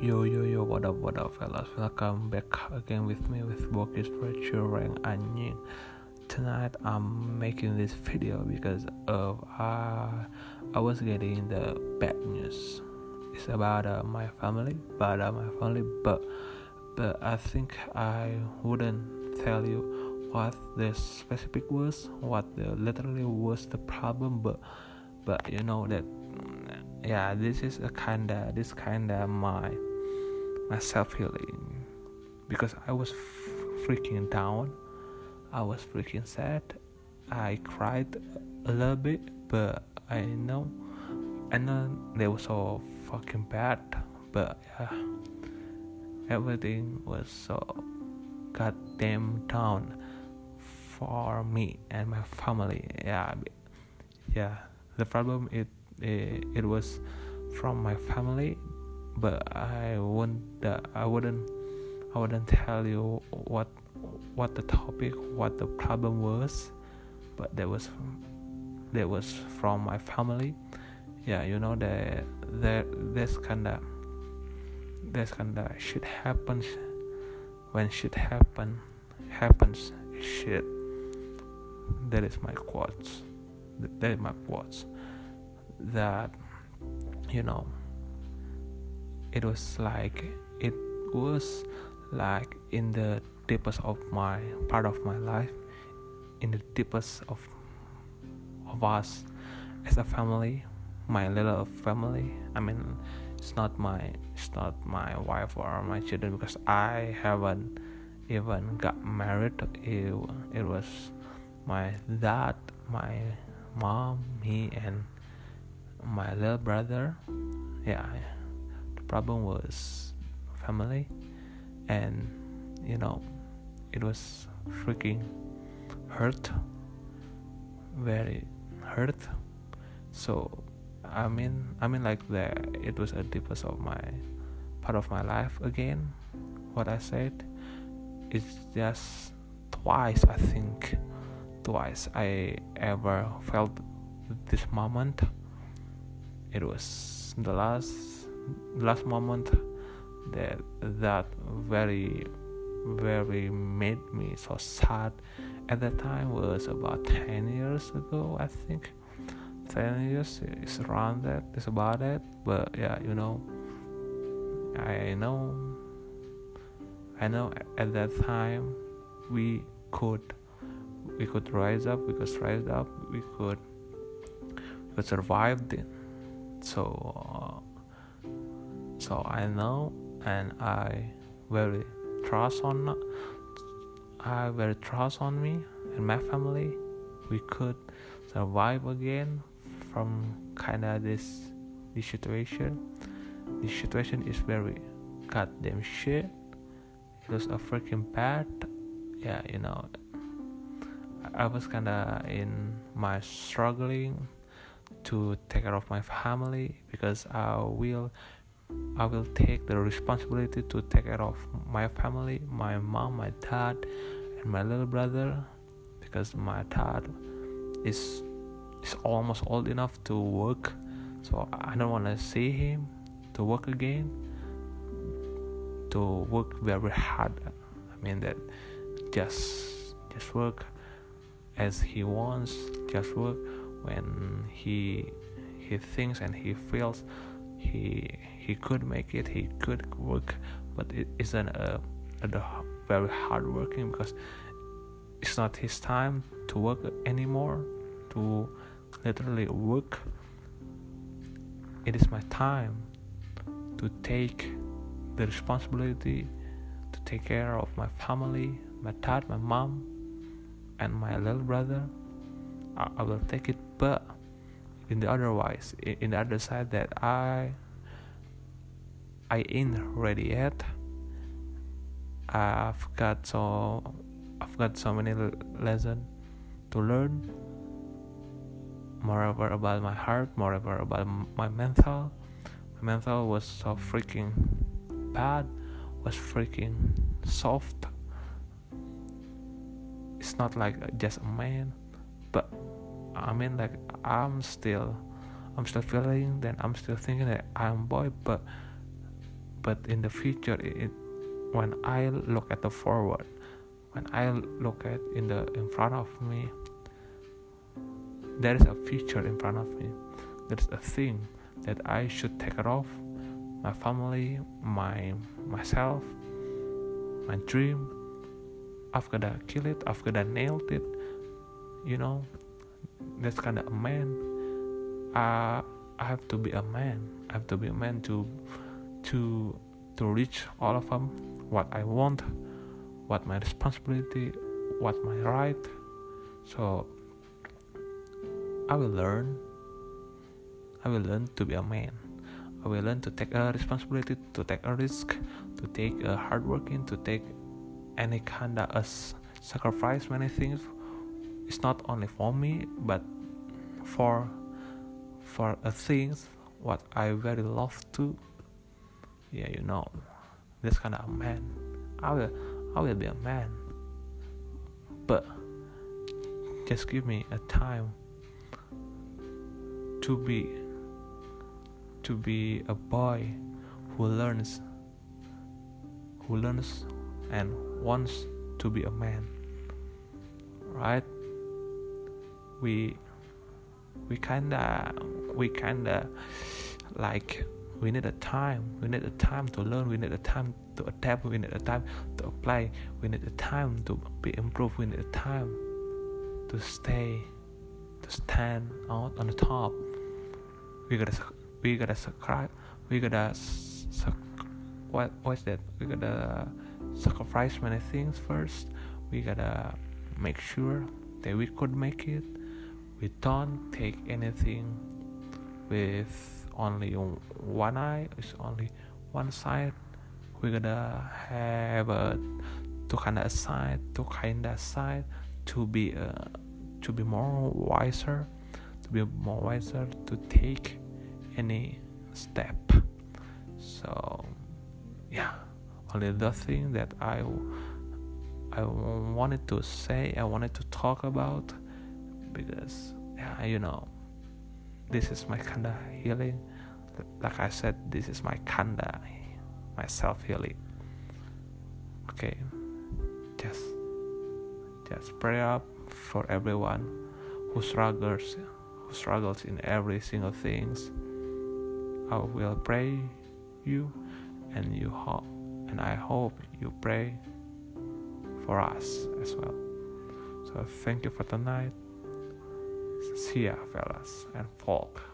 Yo yo yo what up what up fellas? Welcome back again with me with Bokis Rank Anjing Tonight I'm making this video because of uh, I was getting the bad news. It's about uh, my family about uh, my family but but I think I wouldn't tell you what the specific was what the literally was the problem but but you know that yeah this is a kinda this kinda my my self healing because I was freaking down. I was freaking sad. I cried a little bit, but I know, I know they were so fucking bad, but yeah, everything was so goddamn down for me and my family. Yeah, yeah. The problem it it, it was from my family but I wouldn't uh, I wouldn't I wouldn't tell you what what the topic what the problem was but that was that was from my family. Yeah you know that that this kinda this kinda shit happens. When shit happen happens shit. That is my quotes. That is my quotes. That you know it was like it was like in the deepest of my part of my life in the deepest of of us as a family my little family. I mean it's not my it's not my wife or my children because i haven't even got married. It, it was my dad my mom me and my little brother. Yeah problem was family and you know it was freaking hurt very hurt. So i mean i mean like the it was a deepest of my part of my life again what i said. It's just twice i think twice i ever felt this moment. It was the last last moment that that very very made me so sad. At that time was about 10 years ago i think. 10 years is around that it's about it. But yeah you know i know i know at that time we could we could rise up we could rise up we could we could survive it. So uh, so I know and I very trust on I very trust on me and my family. We could survive again from kind of this this situation. This situation is very goddamn shit. It was a freaking bad yeah you know. I was kinda in my struggling to take care of my family because I will I will take the responsibility to take care of my family, my mom, my dad, and my little brother, because my dad is is almost old enough to work, so I don't want to see him to work again, to work very hard. I mean that just just work as he wants, just work when he he thinks and he feels he he could make it he could work but it isn't a, a very hard working because it's not his time to work anymore to literally work. It is my time to take the responsibility to take care of my family my dad my mom and my little brother. I, I will take it but in the otherwise in the other side that I I ain't ready yet. I've got so I've got so many lessons to learn. Moreover about my heart moreover about my mental. My mental was so freaking bad was freaking soft. It's not like just a man but I mean like I'm still I'm still feeling that I'm still thinking that I'm boy but but in the future it when i look at the forward when i look at in the in front of me there is a future in front of me. There's a thing that i should take care of. My family my myself my dream. I've gotta kill it. I've gotta nail it. You know that's kind of a man. Uh, i have to be a man. I have to be a man to to to reach all of them what i want what my responsibility what my right. So i will learn. I will learn to be a man. I will learn to take a responsibility to take a risk to take a hard working to take any kind of a sacrifice many things it's not only for me but for for a things what I very love to. Yeah you know this kind of man. I will I will be a man. But just give me a time to be to be a boy who learns who learns and wants to be a man. Right we we kinda we kinda like we need a time we need a time to learn we need a time to adapt we need a time to apply we need a time to be improved we need a time to stay to stand out on the top. We gotta we gotta subscribe we gotta what what's that? We gotta sacrifice many things first. We gotta make sure that we could make it we don't take anything with only one eye it's only one side. We're gonna have a to kind of side to kind of side to be uh, to be more wiser to be more wiser to take any step. So yeah only the thing that i i wanted to say i wanted to talk about because yeah you know this is my kinda healing. Like i said this is my kinda my self healing okay. Just just pray up for everyone who struggles who struggles in every single things. I will pray you and you hope and i hope you pray for us as well. So thank you for tonight Ya, fellas and folk.